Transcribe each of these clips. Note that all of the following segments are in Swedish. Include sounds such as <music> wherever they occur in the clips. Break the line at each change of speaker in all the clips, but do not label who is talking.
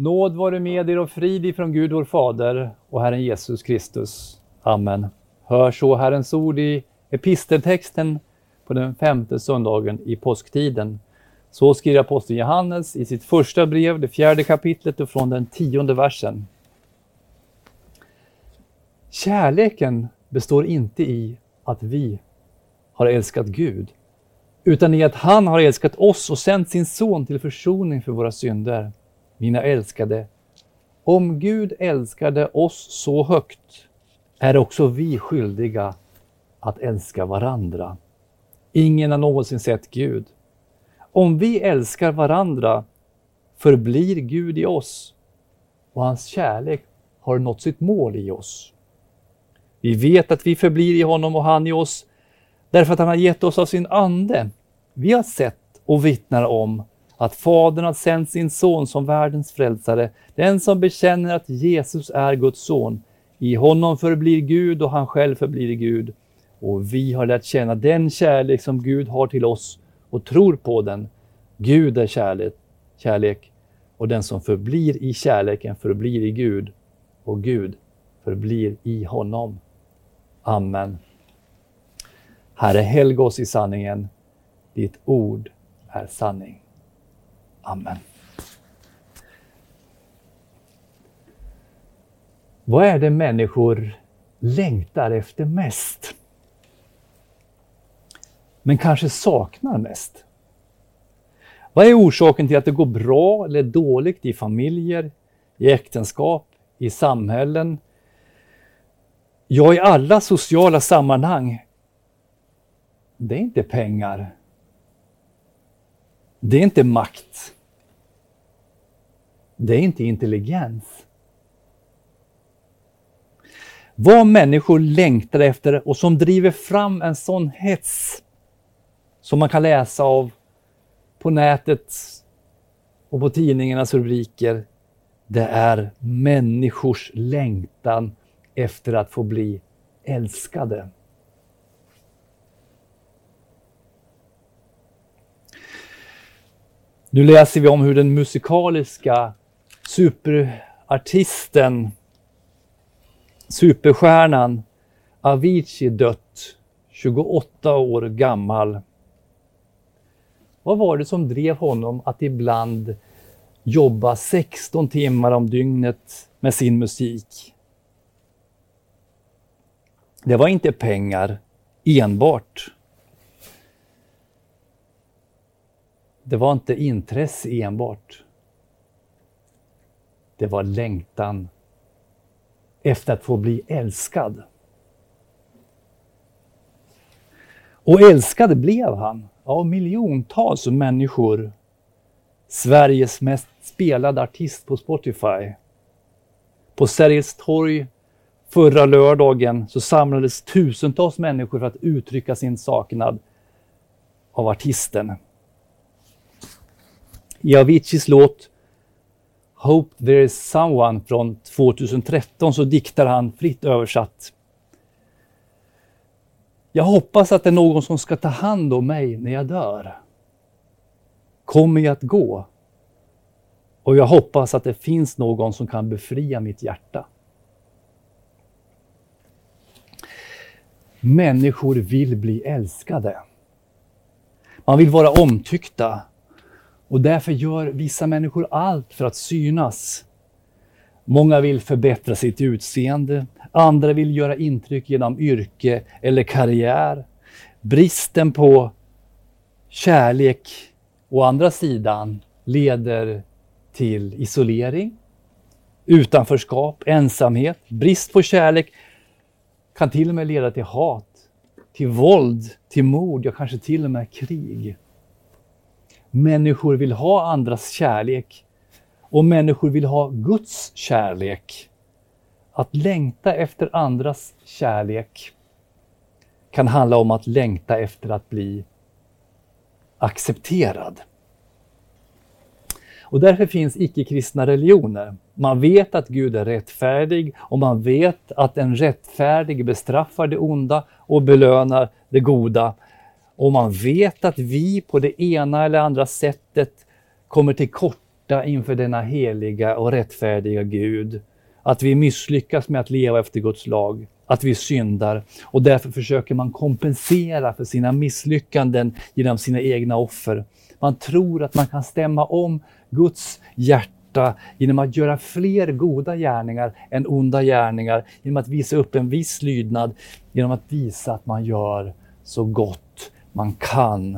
Nåd vare med er och frid ifrån Gud vår Fader och Herren Jesus Kristus. Amen. Hör så Herrens ord i episteltexten på den femte söndagen i påsktiden. Så skriver aposteln Johannes i sitt första brev, det fjärde kapitlet och från den tionde versen. Kärleken består inte i att vi har älskat Gud, utan i att han har älskat oss och sänt sin son till försoning för våra synder. Mina älskade, om Gud älskade oss så högt är också vi skyldiga att älska varandra. Ingen har någonsin sett Gud. Om vi älskar varandra förblir Gud i oss och hans kärlek har nått sitt mål i oss. Vi vet att vi förblir i honom och han i oss därför att han har gett oss av sin ande. Vi har sett och vittnar om att Fadern har sänt sin son som världens frälsare, den som bekänner att Jesus är Guds son. I honom förblir Gud och han själv förblir Gud. Och vi har lärt känna den kärlek som Gud har till oss och tror på den. Gud är kärlek, kärlek och den som förblir i kärleken förblir i Gud och Gud förblir i honom. Amen. Herre, helg oss i sanningen. Ditt ord är sanning. Amen. Vad är det människor längtar efter mest? Men kanske saknar mest? Vad är orsaken till att det går bra eller dåligt i familjer, i äktenskap, i samhällen, ja i alla sociala sammanhang? Det är inte pengar. Det är inte makt. Det är inte intelligens. Vad människor längtar efter och som driver fram en sån hets som man kan läsa av på nätet och på tidningarnas rubriker. Det är människors längtan efter att få bli älskade. Nu läser vi om hur den musikaliska superartisten, superstjärnan Avicii dött, 28 år gammal. Vad var det som drev honom att ibland jobba 16 timmar om dygnet med sin musik? Det var inte pengar enbart. Det var inte intresse enbart. Det var längtan efter att få bli älskad. Och älskad blev han av miljontals människor. Sveriges mest spelade artist på Spotify. På Sergels torg förra lördagen så samlades tusentals människor för att uttrycka sin saknad av artisten. I Aviciis låt Hope there is someone från 2013 så diktar han fritt översatt. Jag hoppas att det är någon som ska ta hand om mig när jag dör. Kommer jag att gå? Och jag hoppas att det finns någon som kan befria mitt hjärta. Människor vill bli älskade. Man vill vara omtyckta. Och därför gör vissa människor allt för att synas. Många vill förbättra sitt utseende, andra vill göra intryck genom yrke eller karriär. Bristen på kärlek å andra sidan leder till isolering, utanförskap, ensamhet. Brist på kärlek kan till och med leda till hat, till våld, till mord, ja kanske till och med krig. Människor vill ha andras kärlek och människor vill ha Guds kärlek. Att längta efter andras kärlek kan handla om att längta efter att bli accepterad. Och därför finns icke-kristna religioner. Man vet att Gud är rättfärdig och man vet att en rättfärdig bestraffar det onda och belönar det goda. Om man vet att vi på det ena eller andra sättet kommer till korta inför denna heliga och rättfärdiga Gud. Att vi misslyckas med att leva efter Guds lag, att vi syndar och därför försöker man kompensera för sina misslyckanden genom sina egna offer. Man tror att man kan stämma om Guds hjärta genom att göra fler goda gärningar än onda gärningar, genom att visa upp en viss lydnad, genom att visa att man gör så gott man kan.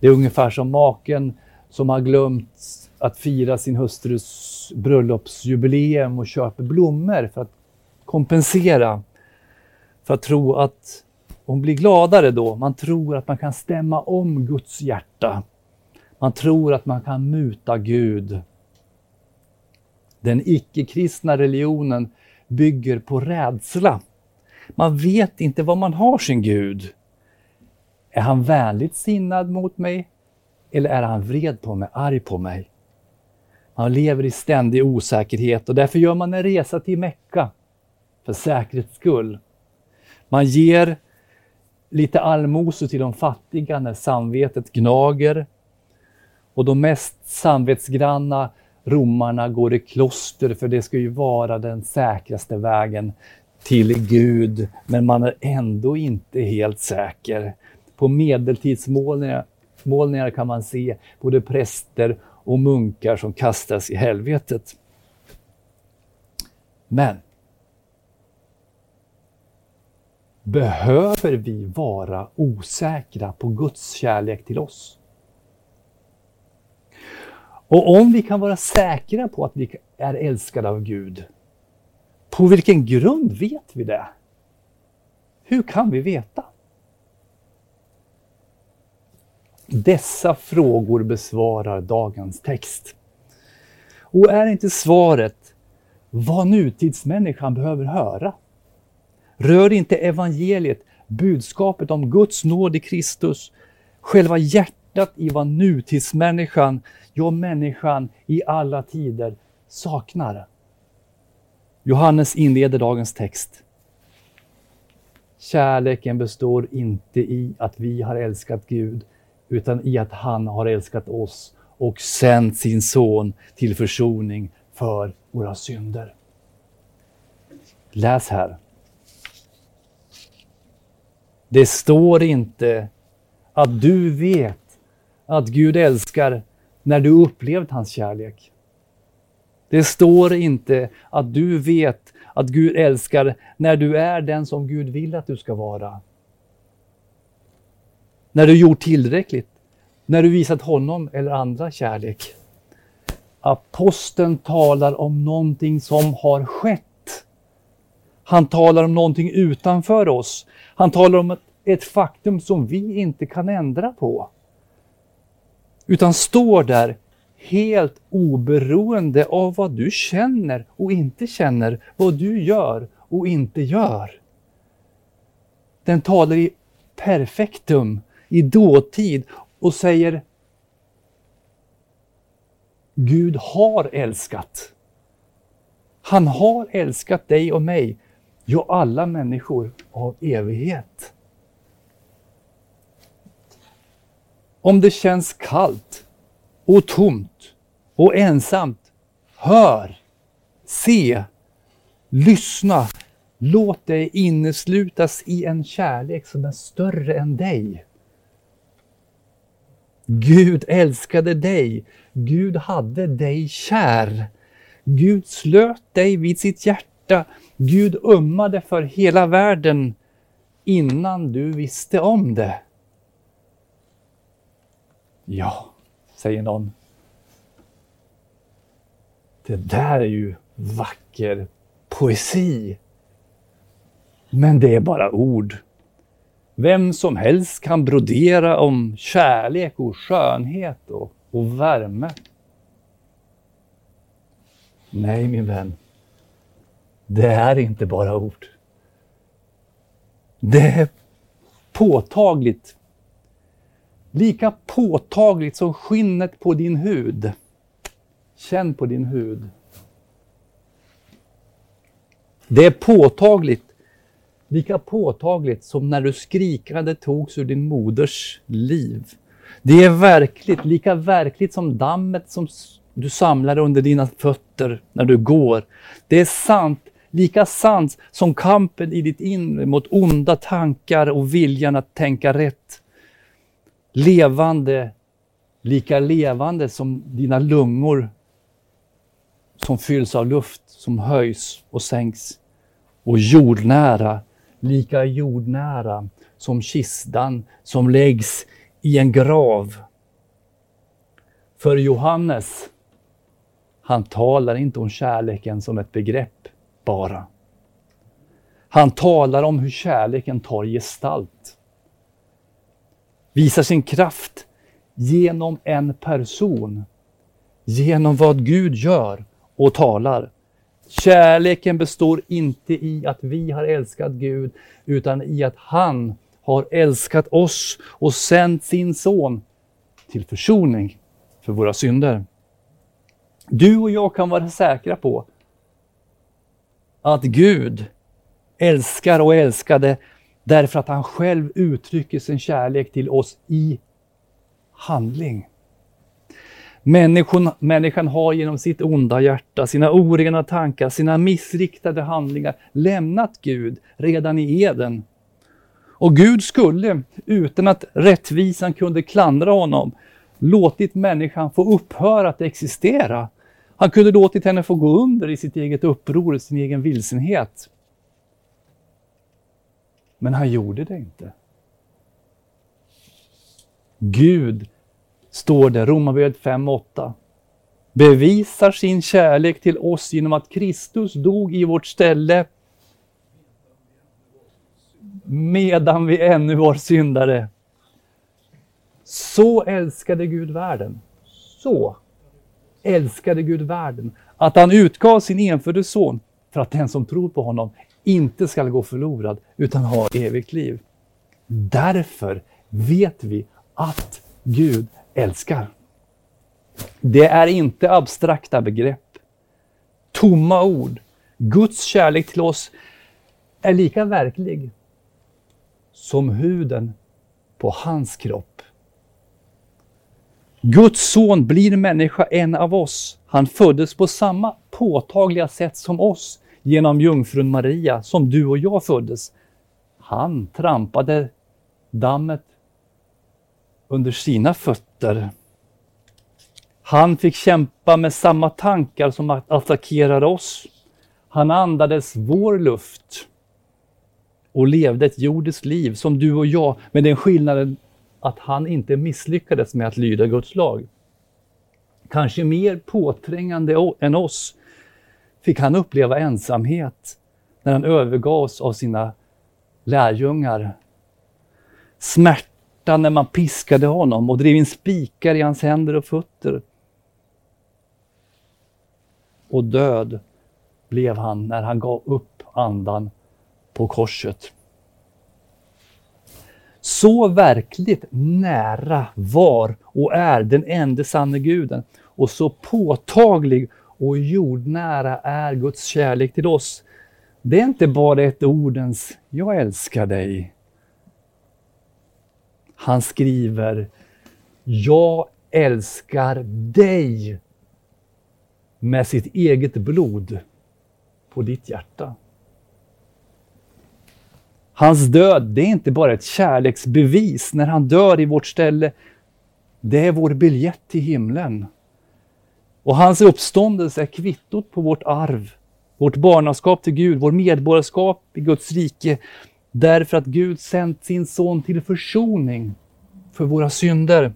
Det är ungefär som maken som har glömt att fira sin hustrus bröllopsjubileum och köper blommor för att kompensera. För att tro att hon blir gladare då. Man tror att man kan stämma om Guds hjärta. Man tror att man kan muta Gud. Den icke-kristna religionen bygger på rädsla. Man vet inte var man har sin Gud. Är han vänligt sinnad mot mig? Eller är han vred på mig, arg på mig? Man lever i ständig osäkerhet och därför gör man en resa till Mecka för säkerhets skull. Man ger lite allmosor till de fattiga när samvetet gnager. Och de mest samvetsgranna romarna går i kloster för det ska ju vara den säkraste vägen till Gud. Men man är ändå inte helt säker. På medeltidsmålningar kan man se både präster och munkar som kastas i helvetet. Men behöver vi vara osäkra på Guds kärlek till oss? Och om vi kan vara säkra på att vi är älskade av Gud, på vilken grund vet vi det? Hur kan vi veta? Dessa frågor besvarar dagens text. Och är inte svaret vad nutidsmänniskan behöver höra? Rör inte evangeliet, budskapet om Guds nåd i Kristus, själva hjärtat i vad nutidsmänniskan, ja människan i alla tider saknar? Johannes inleder dagens text. Kärleken består inte i att vi har älskat Gud, utan i att han har älskat oss och sänt sin son till försoning för våra synder. Läs här. Det står inte att du vet att Gud älskar när du upplevt hans kärlek. Det står inte att du vet att Gud älskar när du är den som Gud vill att du ska vara. När du gjort tillräckligt. När du visat honom eller andra kärlek. Aposteln talar om någonting som har skett. Han talar om någonting utanför oss. Han talar om ett, faktum som vi inte kan ändra på. Utan står där helt oberoende av vad du känner och inte känner, vad du gör och inte gör. Den talar i perfektum, i dåtid och säger Gud har älskat. Han har älskat dig och mig, ja alla människor av evighet. Om det känns kallt och tomt och ensamt, hör, se, lyssna. Låt dig inneslutas i en kärlek som är större än dig. Gud älskade dig. Gud hade dig kär. Gud slöt dig vid sitt hjärta. Gud ömmade för hela världen innan du visste om det. Ja, säger någon. Det där är ju vacker poesi. Men det är bara ord. Vem som helst kan brodera om kärlek och skönhet och, och värme. Nej, min vän. Det är inte bara ord. Det är påtagligt. Lika påtagligt som skinnet på din hud. Känn på din hud. Det är påtagligt lika påtagligt som när du skrikande togs ur din moders liv. Det är verkligt, lika verkligt som dammet som Du samlar under dina fötter när du går. Det är sant, lika sant som kampen i ditt inre mot onda tankar och viljan att tänka rätt. Levande, lika levande som dina lungor som fylls av luft som höjs och sänks. Och jordnära, lika jordnära som kistan som läggs i en grav. För Johannes, han talar inte om kärleken som ett begrepp bara. Han talar om hur kärleken tar gestalt. Visar sin kraft genom en person. Genom vad Gud gör och talar. Kärleken består inte i att vi har älskat Gud, utan i att han har älskat oss och sänt sin son till försoning för våra synder. Du och jag kan vara säkra på att Gud älskar och älskade därför att han själv uttrycker sin kärlek till oss i handling. Människan, människan har genom sitt onda hjärta, sina orena tankar, sina missriktade handlingar lämnat Gud redan i Eden. Och Gud skulle, utan att rättvisan kunde klandra honom, låtit människan få upphöra att existera. Han kunde låtit henne få gå under i sitt eget uppror, sin egen vilsenhet. Men han gjorde det inte. Gud står det, Romarbrevet 5.8, bevisar sin kärlek till oss genom att Kristus dog i vårt ställe medan vi ännu var syndare. Så älskade Gud världen. Så älskade Gud världen att han utgav sin enfödde son för att den som tror på honom inte skall gå förlorad utan ha evigt liv. Därför vet vi att Gud älskar. Det är inte abstrakta begrepp, tomma ord. Guds kärlek till oss är lika verklig som huden på hans kropp. Guds son blir människa, en av oss. Han föddes på samma påtagliga sätt som oss genom jungfrun Maria, som du och jag föddes. Han trampade dammet under sina fötter. Han fick kämpa med samma tankar som attackerade oss. Han andades vår luft och levde ett jordiskt liv som du och jag, med den skillnaden att han inte misslyckades med att lyda Guds lag. Kanske mer påträngande än oss fick han uppleva ensamhet när han övergavs av sina lärjungar. Smärta smärta när man piskade honom och drev in spikar i hans händer och fötter. Och död blev han när han gav upp andan på korset. Så verkligt nära var och är den enda sanne guden och så påtaglig och jordnära är Guds kärlek till oss. Det är inte bara ett ordens ”jag älskar dig” Han skriver Jag älskar dig med sitt eget blod på ditt hjärta. Hans död, det är inte bara ett kärleksbevis när han dör i vårt ställe. Det är vår biljett till himlen. Och hans uppståndelse är kvittot på vårt arv, vårt barnaskap till Gud, vårt medborgarskap i Guds rike. Därför att Gud sänt sin son till försoning för våra synder.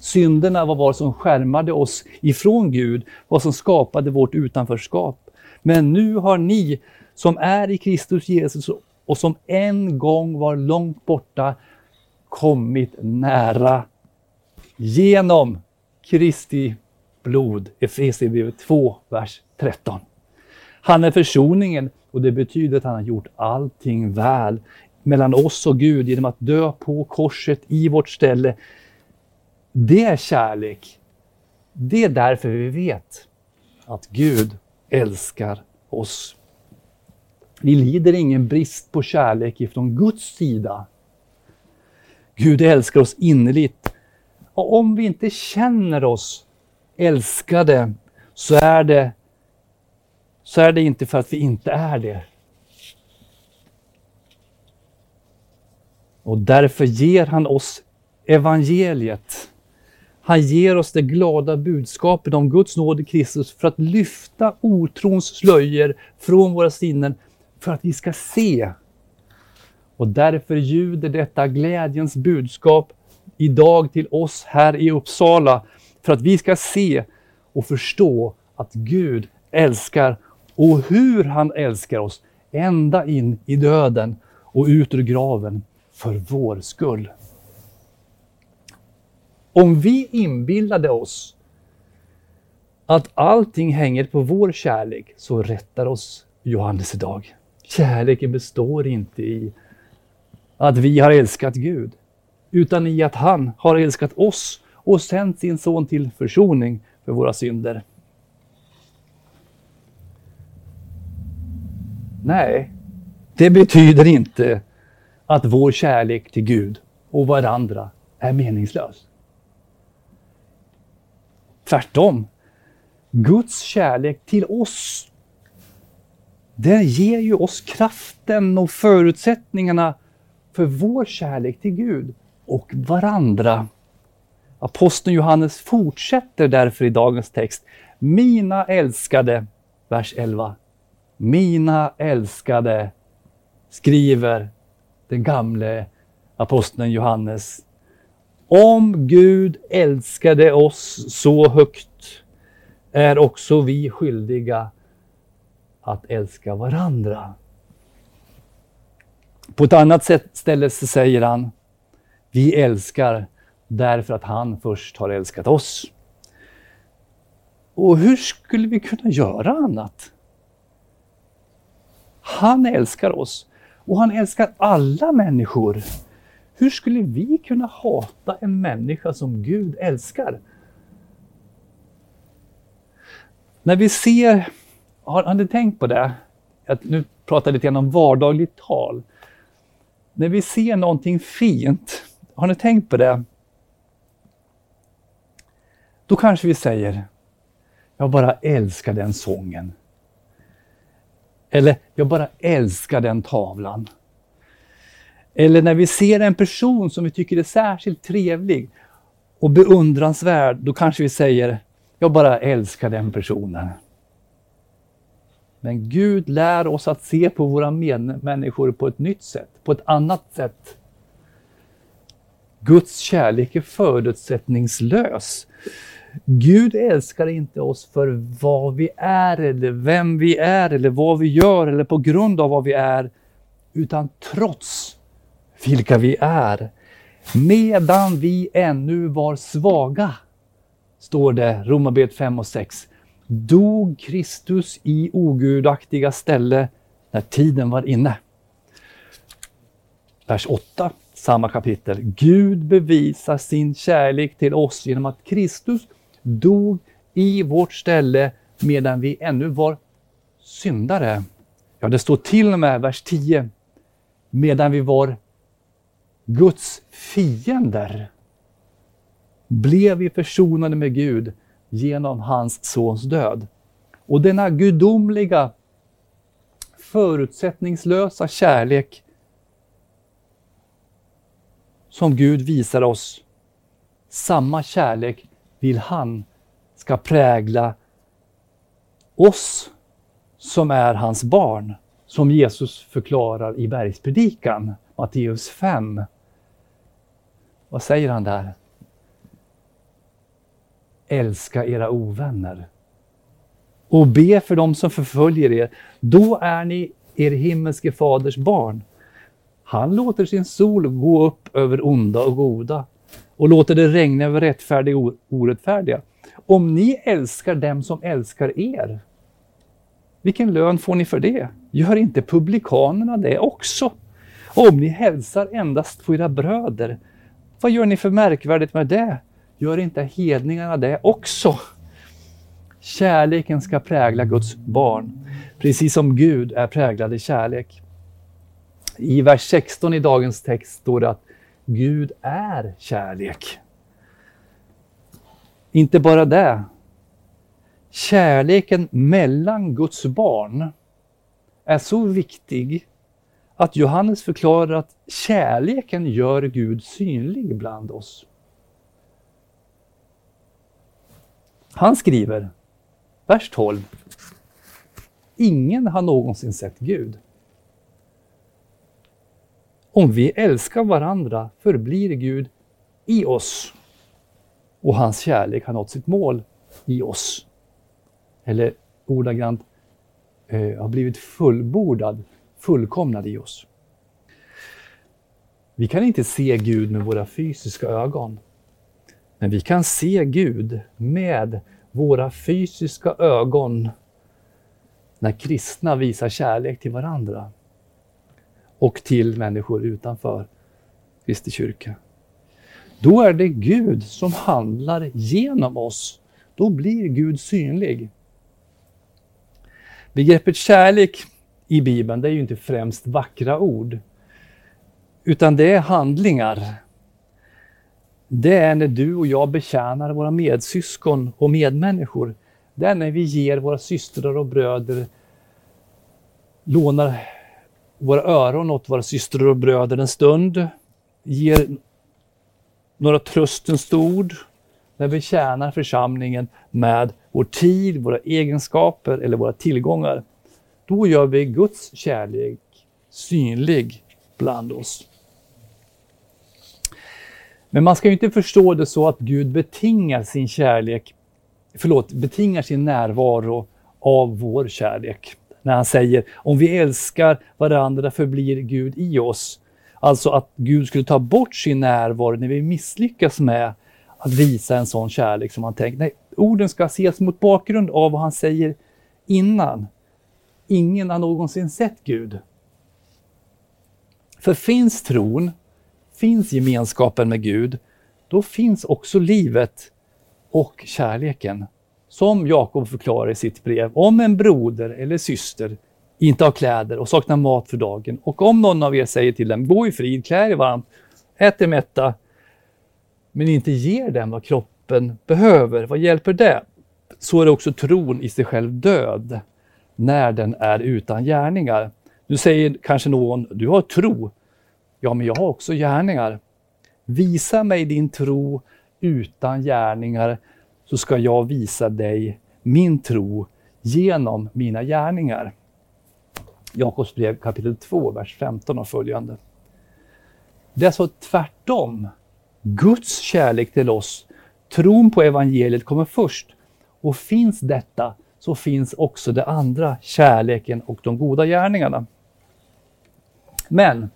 Synderna var vad som skärmade oss ifrån Gud, vad som skapade vårt utanförskap. Men nu har ni som är i Kristus Jesus och som en gång var långt borta kommit nära genom Kristi blod. Efesierbrevet 2, vers 13. Han är försoningen och det betyder att han har gjort allting väl mellan oss och Gud genom att dö på korset i vårt ställe. Det är kärlek. Det är därför vi vet att Gud älskar oss. Vi lider ingen brist på kärlek ifrån Guds sida. Gud älskar oss innerligt. Och om vi inte känner oss älskade så är det så är det inte för att vi inte är det. Och därför ger han oss evangeliet. Han ger oss det glada budskapet om Guds nåd i Kristus för att lyfta otrons slöjor från våra sinnen för att vi ska se. Och därför ljuder detta glädjens budskap idag till oss här i Uppsala för att vi ska se och förstå att Gud älskar och hur han älskar oss ända in i döden och ut ur graven för vår skull. Om vi inbillade oss att allting hänger på vår kärlek så rättar oss Johannes idag. Kärleken består inte i att vi har älskat Gud, utan i att han har älskat oss och sänt sin son till försoning för våra synder. Nej, det betyder inte att vår kärlek till Gud och varandra är meningslös. Tvärtom. Guds kärlek till oss, den ger ju oss kraften och förutsättningarna för vår kärlek till Gud och varandra. Aposteln Johannes fortsätter därför i dagens text. Mina älskade, vers 11. Mina älskade, skriver den gamle aposteln Johannes. Om Gud älskade oss så högt är också vi skyldiga att älska varandra. På ett annat sätt ställe säger han, vi älskar därför att han först har älskat oss. Och hur skulle vi kunna göra annat? Han älskar oss och han älskar alla människor. Hur skulle vi kunna hata en människa som Gud älskar? När vi ser, har, har ni tänkt på det? Att nu pratar jag lite grann om vardagligt tal. När vi ser någonting fint, har ni tänkt på det? Då kanske vi säger, jag bara älskar den sången. Eller, jag bara älskar den tavlan. Eller när vi ser en person som vi tycker är särskilt trevlig och beundransvärd, då kanske vi säger, jag bara älskar den personen. Men Gud lär oss att se på våra medmänniskor på ett nytt sätt, på ett annat sätt. Guds kärlek är förutsättningslös. Gud älskar inte oss för vad vi är eller vem vi är eller vad vi gör eller på grund av vad vi är, utan trots vilka vi är. Medan vi ännu var svaga, står det Romarbrevet 5 och 6, dog Kristus i ogudaktiga ställe när tiden var inne. Vers 8, samma kapitel. Gud bevisar sin kärlek till oss genom att Kristus dog i vårt ställe medan vi ännu var syndare. Ja, det står till och med vers 10. Medan vi var Guds fiender blev vi försonade med Gud genom hans sons död. Och denna gudomliga, förutsättningslösa kärlek som Gud visar oss, samma kärlek vill han ska prägla oss som är hans barn, som Jesus förklarar i bergspredikan, Matteus 5. Vad säger han där? Älska era ovänner och be för dem som förföljer er. Då är ni er himmelske faders barn. Han låter sin sol gå upp över onda och goda och låter det regna över rättfärdiga och orättfärdiga. Om ni älskar dem som älskar er, vilken lön får ni för det? Gör inte publikanerna det också? Om ni hälsar endast på era bröder, vad gör ni för märkvärdigt med det? Gör inte hedningarna det också? Kärleken ska prägla Guds barn, precis som Gud är präglad i kärlek. I vers 16 i dagens text står det att Gud är kärlek. Inte bara det, Kärleken mellan Guds barn är så viktig att Johannes förklarar att kärleken gör Gud synlig bland oss. Han skriver, vers 12. Ingen har någonsin sett Gud. Om vi älskar varandra förblir Gud i oss och hans kärlek har nått sitt mål i oss. Eller ordagrant eh, har blivit fullbordad, fullkomnad i oss. Vi kan inte se Gud med våra fysiska ögon. Men vi kan se Gud med våra fysiska ögon när kristna visar kärlek till varandra och till människor utanför Kristi kyrka. Då är det Gud som handlar genom oss. Då blir Gud synlig. Begreppet kärlek i Bibeln, det är ju inte främst vackra ord, utan det är handlingar. Det är när du och jag betjänar våra medsyskon och medmänniskor. Det är när vi ger våra systrar och bröder, lånar våra öron åt våra systrar och bröder en stund, ger några tröstens ord, när vi tjänar församlingen med vår tid, våra egenskaper eller våra tillgångar. Då gör vi Guds kärlek synlig bland oss. Men man ska ju inte förstå det så att Gud betingar sin kärlek, förlåt, betingar sin närvaro av vår kärlek. När han säger om vi älskar varandra förblir Gud i oss. Alltså att Gud skulle ta bort sin närvaro när vi misslyckas med att visa en sån kärlek som han tänkt. Nej, orden ska ses mot bakgrund av vad han säger innan. Ingen har någonsin sett Gud. För finns tron, finns gemenskapen med Gud, då finns också livet och kärleken. Som Jakob förklarar i sitt brev, om en broder eller syster inte har kläder och saknar mat för dagen och om någon av er säger till dem, gå i frid, klä er varmt, ät er mätta, men inte ger dem vad kroppen behöver, vad hjälper det? Så är också tron i sig själv död när den är utan gärningar. Nu säger kanske någon, du har tro. Ja, men jag har också gärningar. Visa mig din tro utan gärningar så ska jag visa dig min tro genom mina gärningar. Jakobs brev kapitel 2, vers 15 och följande. Det är så tvärtom. Guds kärlek till oss, tron på evangeliet kommer först. Och finns detta så finns också det andra, kärleken och de goda gärningarna. Men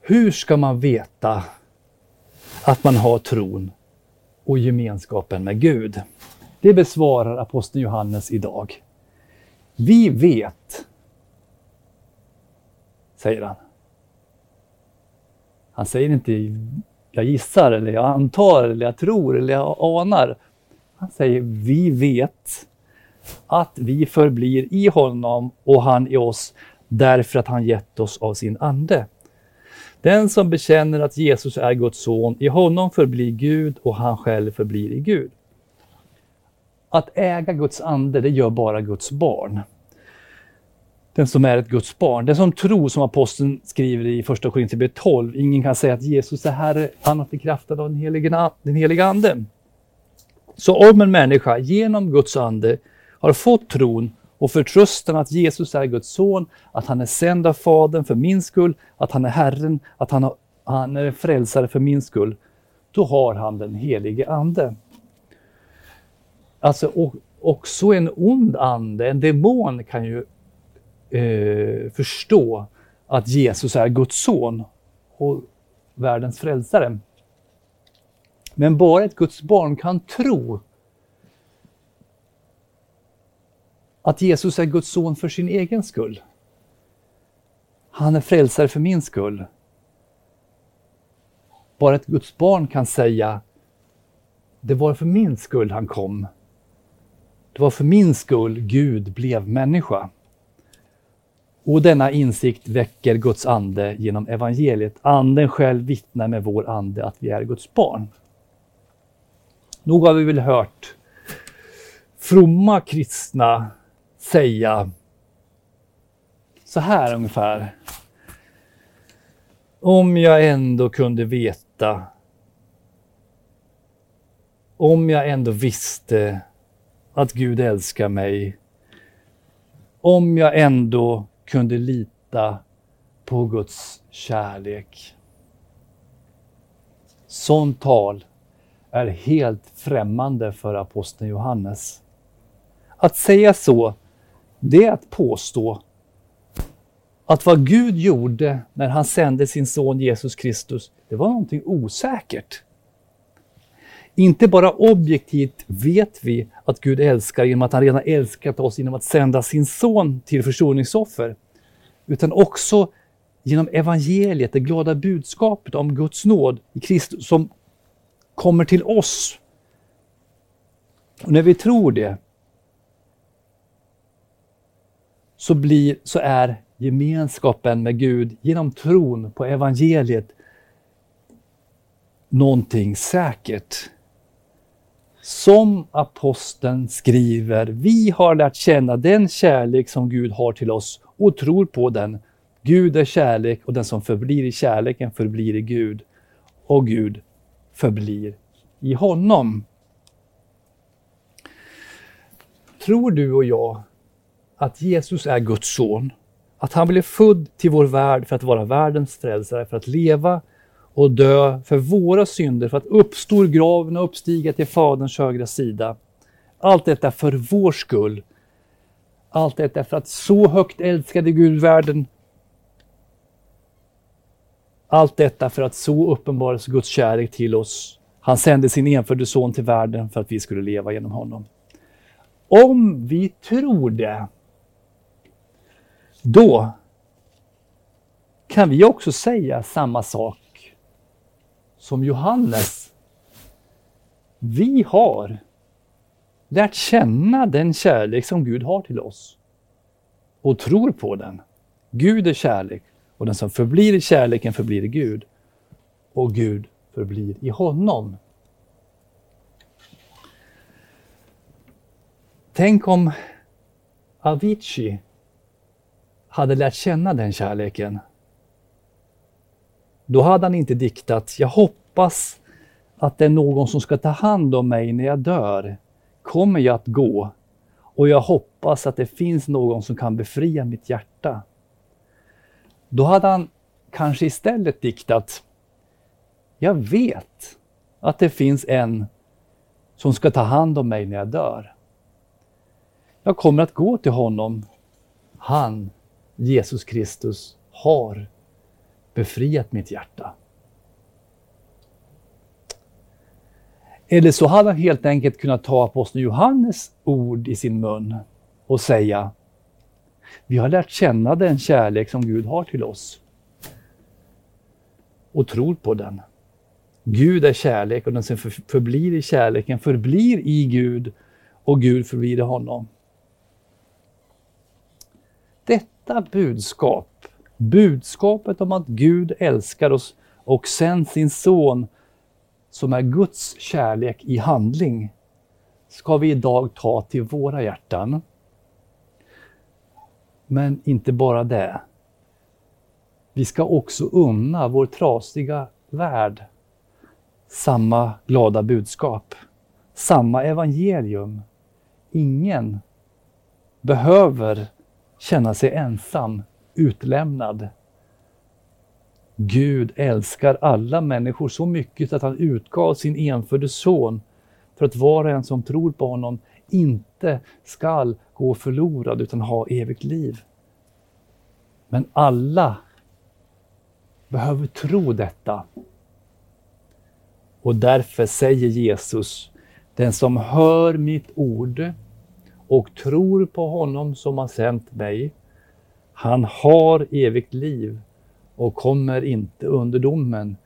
hur ska man veta att man har tron och gemenskapen med Gud? Det besvarar aposteln Johannes idag. Vi vet, säger han. Han säger inte jag gissar, eller jag antar, eller jag tror, eller jag anar. Han säger vi vet att vi förblir i honom och han i oss därför att han gett oss av sin ande. Den som bekänner att Jesus är Guds son, i honom förblir Gud och han själv förblir i Gud. Att äga Guds ande, det gör bara Guds barn. Den som är ett Guds barn. Den som tror, som aposteln skriver i första Korinthierbrevet 12, ingen kan säga att Jesus är Herre annat bekraftad av den helige, den helige Ande. Så om en människa genom Guds ande har fått tron och förtröstan att Jesus är Guds son, att han är sänd av Fadern för min skull, att han är Herren, att han, har, han är frälsare för min skull, då har han den helige Ande. Alltså och, också en ond ande, en demon kan ju eh, förstå att Jesus är Guds son och världens frälsare. Men bara ett Guds barn kan tro att Jesus är Guds son för sin egen skull. Han är frälsare för min skull. Bara ett Guds barn kan säga det var för min skull han kom. Det var för min skull Gud blev människa. Och denna insikt väcker Guds ande genom evangeliet. Anden själv vittnar med vår ande att vi är Guds barn. Nog har vi väl hört fromma kristna säga så här ungefär. Om jag ändå kunde veta. Om jag ändå visste att Gud älskar mig. Om jag ändå kunde lita på Guds kärlek. Sånt tal är helt främmande för aposteln Johannes. Att säga så, det är att påstå att vad Gud gjorde när han sände sin son Jesus Kristus, det var någonting osäkert. Inte bara objektivt vet vi att Gud älskar genom att han redan älskat oss genom att sända sin son till försoningsoffer, utan också genom evangeliet, det glada budskapet om Guds nåd i Kristus som kommer till oss. Och när vi tror det så, blir, så är gemenskapen med Gud genom tron på evangeliet någonting säkert. Som aposteln skriver, vi har lärt känna den kärlek som Gud har till oss och tror på den. Gud är kärlek och den som förblir i kärleken förblir i Gud och Gud förblir i honom. Tror du och jag att Jesus är Guds son? Att han blev född till vår värld för att vara världens frälsare, för att leva och dö för våra synder, för att uppstå ur graven och uppstiga till Faderns högra sida. Allt detta för vår skull. Allt detta för att så högt älskade Gud världen. Allt detta för att så uppenbaras Guds kärlek till oss. Han sände sin enfödde son till världen för att vi skulle leva genom honom. Om vi tror det, då kan vi också säga samma sak som Johannes. Vi har lärt känna den kärlek som Gud har till oss och tror på den. Gud är kärlek och den som förblir i kärleken förblir i Gud och Gud förblir i honom. Tänk om Avicii hade lärt känna den kärleken. Då hade han inte diktat ”Jag hoppas att det är någon som ska ta hand om mig när jag dör. Kommer jag att gå? Och jag hoppas att det finns någon som kan befria mitt hjärta.” Då hade han kanske istället diktat ”Jag vet att det finns en som ska ta hand om mig när jag dör. Jag kommer att gå till honom. Han Jesus Kristus har befriat mitt hjärta. Eller så hade han helt enkelt kunnat ta aposteln Johannes ord i sin mun och säga Vi har lärt känna den kärlek som Gud har till oss och tror på den. Gud är kärlek och den som förblir i kärleken förblir i Gud och Gud förblir i honom detta budskap, budskapet om att Gud älskar oss och sänt sin son som är Guds kärlek i handling, ska vi idag ta till våra hjärtan. Men inte bara det. Vi ska också unna vår trasiga värld samma glada budskap, samma evangelium. Ingen behöver känna sig ensam, utlämnad. Gud älskar alla människor så mycket att han utgav sin enfödde son för att var och en som tror på honom inte skall gå förlorad utan ha evigt liv. Men alla behöver tro detta. Och därför säger Jesus, den som hör mitt ord och tror på honom som har sänt mig, han har evigt liv och kommer inte under domen,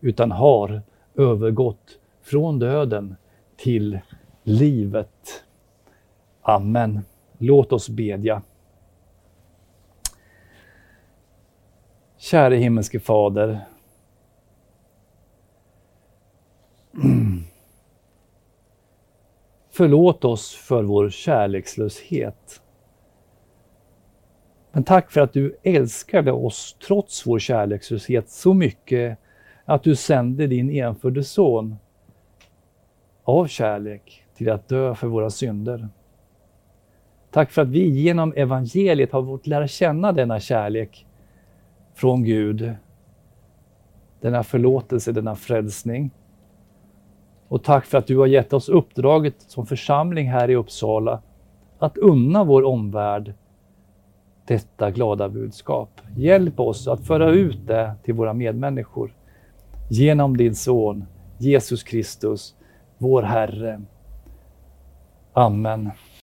utan har övergått från döden till livet. Amen. Låt oss bedja. Käre himmelske Fader. <clears throat> Förlåt oss för vår kärlekslöshet. Men tack för att du älskade oss trots vår kärlekslöshet så mycket att du sände din enfödde son av kärlek till att dö för våra synder. Tack för att vi genom evangeliet har fått lära känna denna kärlek från Gud. Denna förlåtelse, denna frälsning. Och tack för att du har gett oss uppdraget som församling här i Uppsala att unna vår omvärld detta glada budskap. Hjälp oss att föra ut det till våra medmänniskor genom din son Jesus Kristus, vår Herre. Amen.